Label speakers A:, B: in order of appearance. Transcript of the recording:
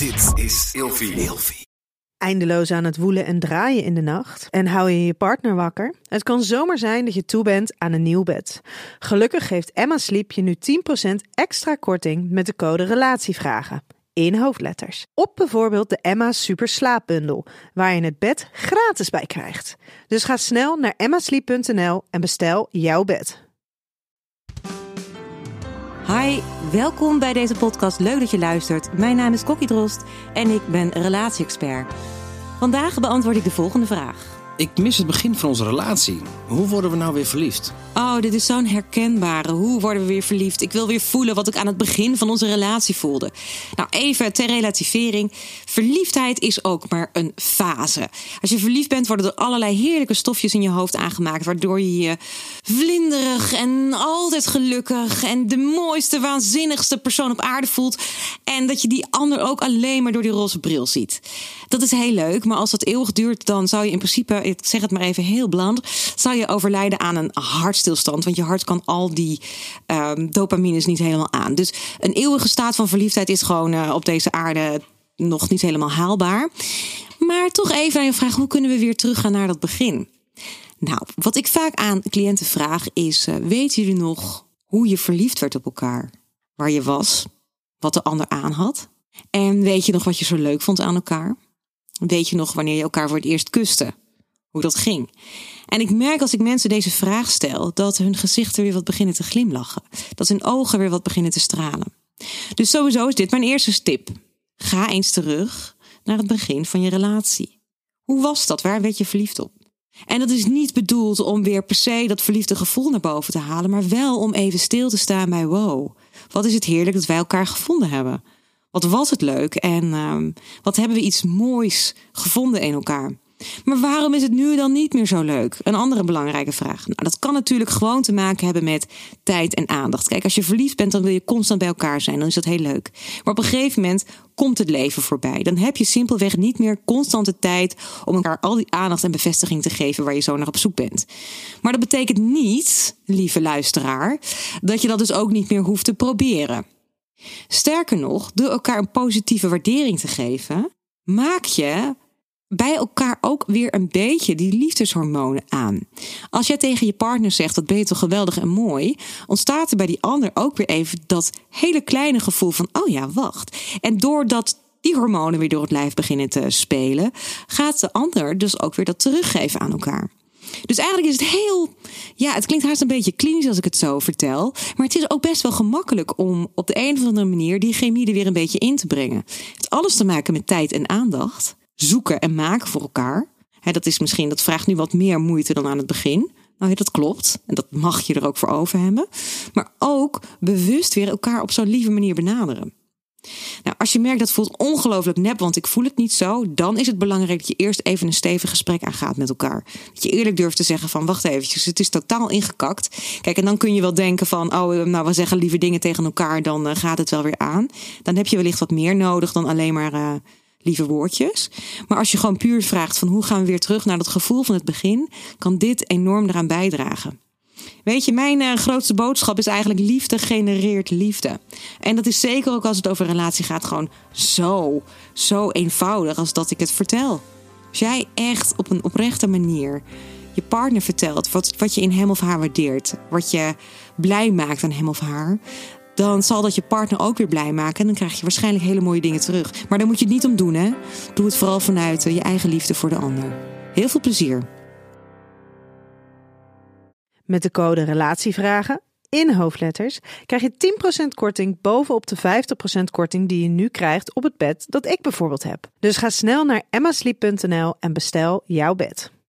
A: Dit is Ilfie.
B: Eindeloos aan het woelen en draaien in de nacht en hou je je partner wakker? Het kan zomaar zijn dat je toe bent aan een nieuw bed. Gelukkig geeft Emma Sleep je nu 10% extra korting met de code RELATIEVRAGEN. In hoofdletters. Op bijvoorbeeld de Emma Super Slaapbundel, waar je het bed gratis bij krijgt. Dus ga snel naar emmasleep.nl en bestel jouw bed.
C: Hi, welkom bij deze podcast. Leuk dat je luistert. Mijn naam is Kokkie Drost en ik ben relatie-expert. Vandaag beantwoord ik de volgende vraag.
D: Ik mis het begin van onze relatie. Hoe worden we nou weer verliefd?
C: Oh, dit is zo'n herkenbare. Hoe worden we weer verliefd? Ik wil weer voelen wat ik aan het begin van onze relatie voelde. Nou, even ter relativering. Verliefdheid is ook maar een fase. Als je verliefd bent, worden er allerlei heerlijke stofjes in je hoofd aangemaakt. Waardoor je je vlinderig en altijd gelukkig en de mooiste, waanzinnigste persoon op aarde voelt. En dat je die ander ook alleen maar door die roze bril ziet. Dat is heel leuk, maar als dat eeuwig duurt, dan zou je in principe ik zeg het maar even heel bland, zou je overlijden aan een Want je hart kan al die um, dopamines niet helemaal aan. Dus een eeuwige staat van verliefdheid is gewoon uh, op deze aarde nog niet helemaal haalbaar. Maar toch even aan je vraag, hoe kunnen we weer teruggaan naar dat begin? Nou, wat ik vaak aan cliënten vraag is, uh, weten jullie nog hoe je verliefd werd op elkaar? Waar je was, wat de ander aan had? En weet je nog wat je zo leuk vond aan elkaar? Weet je nog wanneer je elkaar voor het eerst kuste? Hoe dat ging. En ik merk als ik mensen deze vraag stel, dat hun gezichten weer wat beginnen te glimlachen. Dat hun ogen weer wat beginnen te stralen. Dus sowieso is dit mijn eerste tip. Ga eens terug naar het begin van je relatie. Hoe was dat? Waar werd je verliefd op? En dat is niet bedoeld om weer per se dat verliefde gevoel naar boven te halen, maar wel om even stil te staan bij wow. Wat is het heerlijk dat wij elkaar gevonden hebben? Wat was het leuk en uh, wat hebben we iets moois gevonden in elkaar? Maar waarom is het nu dan niet meer zo leuk? Een andere belangrijke vraag. Nou, dat kan natuurlijk gewoon te maken hebben met tijd en aandacht. Kijk, als je verliefd bent, dan wil je constant bij elkaar zijn. Dan is dat heel leuk. Maar op een gegeven moment komt het leven voorbij. Dan heb je simpelweg niet meer constante tijd om elkaar al die aandacht en bevestiging te geven waar je zo naar op zoek bent. Maar dat betekent niet, lieve luisteraar, dat je dat dus ook niet meer hoeft te proberen. Sterker nog, door elkaar een positieve waardering te geven, maak je bij elkaar ook weer een beetje die liefdeshormonen aan. Als jij tegen je partner zegt dat ben je toch geweldig en mooi, ontstaat er bij die ander ook weer even dat hele kleine gevoel van oh ja, wacht. En doordat die hormonen weer door het lijf beginnen te spelen, gaat de ander dus ook weer dat teruggeven aan elkaar. Dus eigenlijk is het heel, ja, het klinkt haast een beetje klinisch als ik het zo vertel, maar het is ook best wel gemakkelijk om op de een of andere manier die chemie er weer een beetje in te brengen. Het heeft alles te maken met tijd en aandacht zoeken en maken voor elkaar. dat is misschien, dat vraagt nu wat meer moeite dan aan het begin. Nou, dat klopt. En dat mag je er ook voor over hebben. Maar ook bewust weer elkaar op zo'n lieve manier benaderen. Nou, als je merkt dat voelt ongelooflijk nep, want ik voel het niet zo, dan is het belangrijk dat je eerst even een stevig gesprek aangaat met elkaar. Dat je eerlijk durft te zeggen van, wacht eventjes, het is totaal ingekakt. Kijk, en dan kun je wel denken van, oh, nou, we zeggen lieve dingen tegen elkaar, dan uh, gaat het wel weer aan. Dan heb je wellicht wat meer nodig dan alleen maar uh, lieve woordjes. Maar als je gewoon puur vraagt van hoe gaan we weer terug naar dat gevoel van het begin, kan dit enorm eraan bijdragen. Weet je, mijn uh, grootste boodschap is eigenlijk liefde genereert liefde. En dat is zeker ook als het over relatie gaat gewoon zo, zo eenvoudig als dat ik het vertel. Als jij echt op een oprechte manier je partner vertelt wat, wat je in hem of haar waardeert, wat je blij maakt aan hem of haar, dan zal dat je partner ook weer blij maken. En dan krijg je waarschijnlijk hele mooie dingen terug. Maar daar moet je het niet om doen, hè? Doe het vooral vanuit eh, je eigen liefde voor de ander. Heel veel plezier.
B: Met de code Relatievragen in hoofdletters krijg je 10% korting bovenop de 50% korting die je nu krijgt op het bed dat ik bijvoorbeeld heb. Dus ga snel naar emmasleep.nl en bestel jouw bed.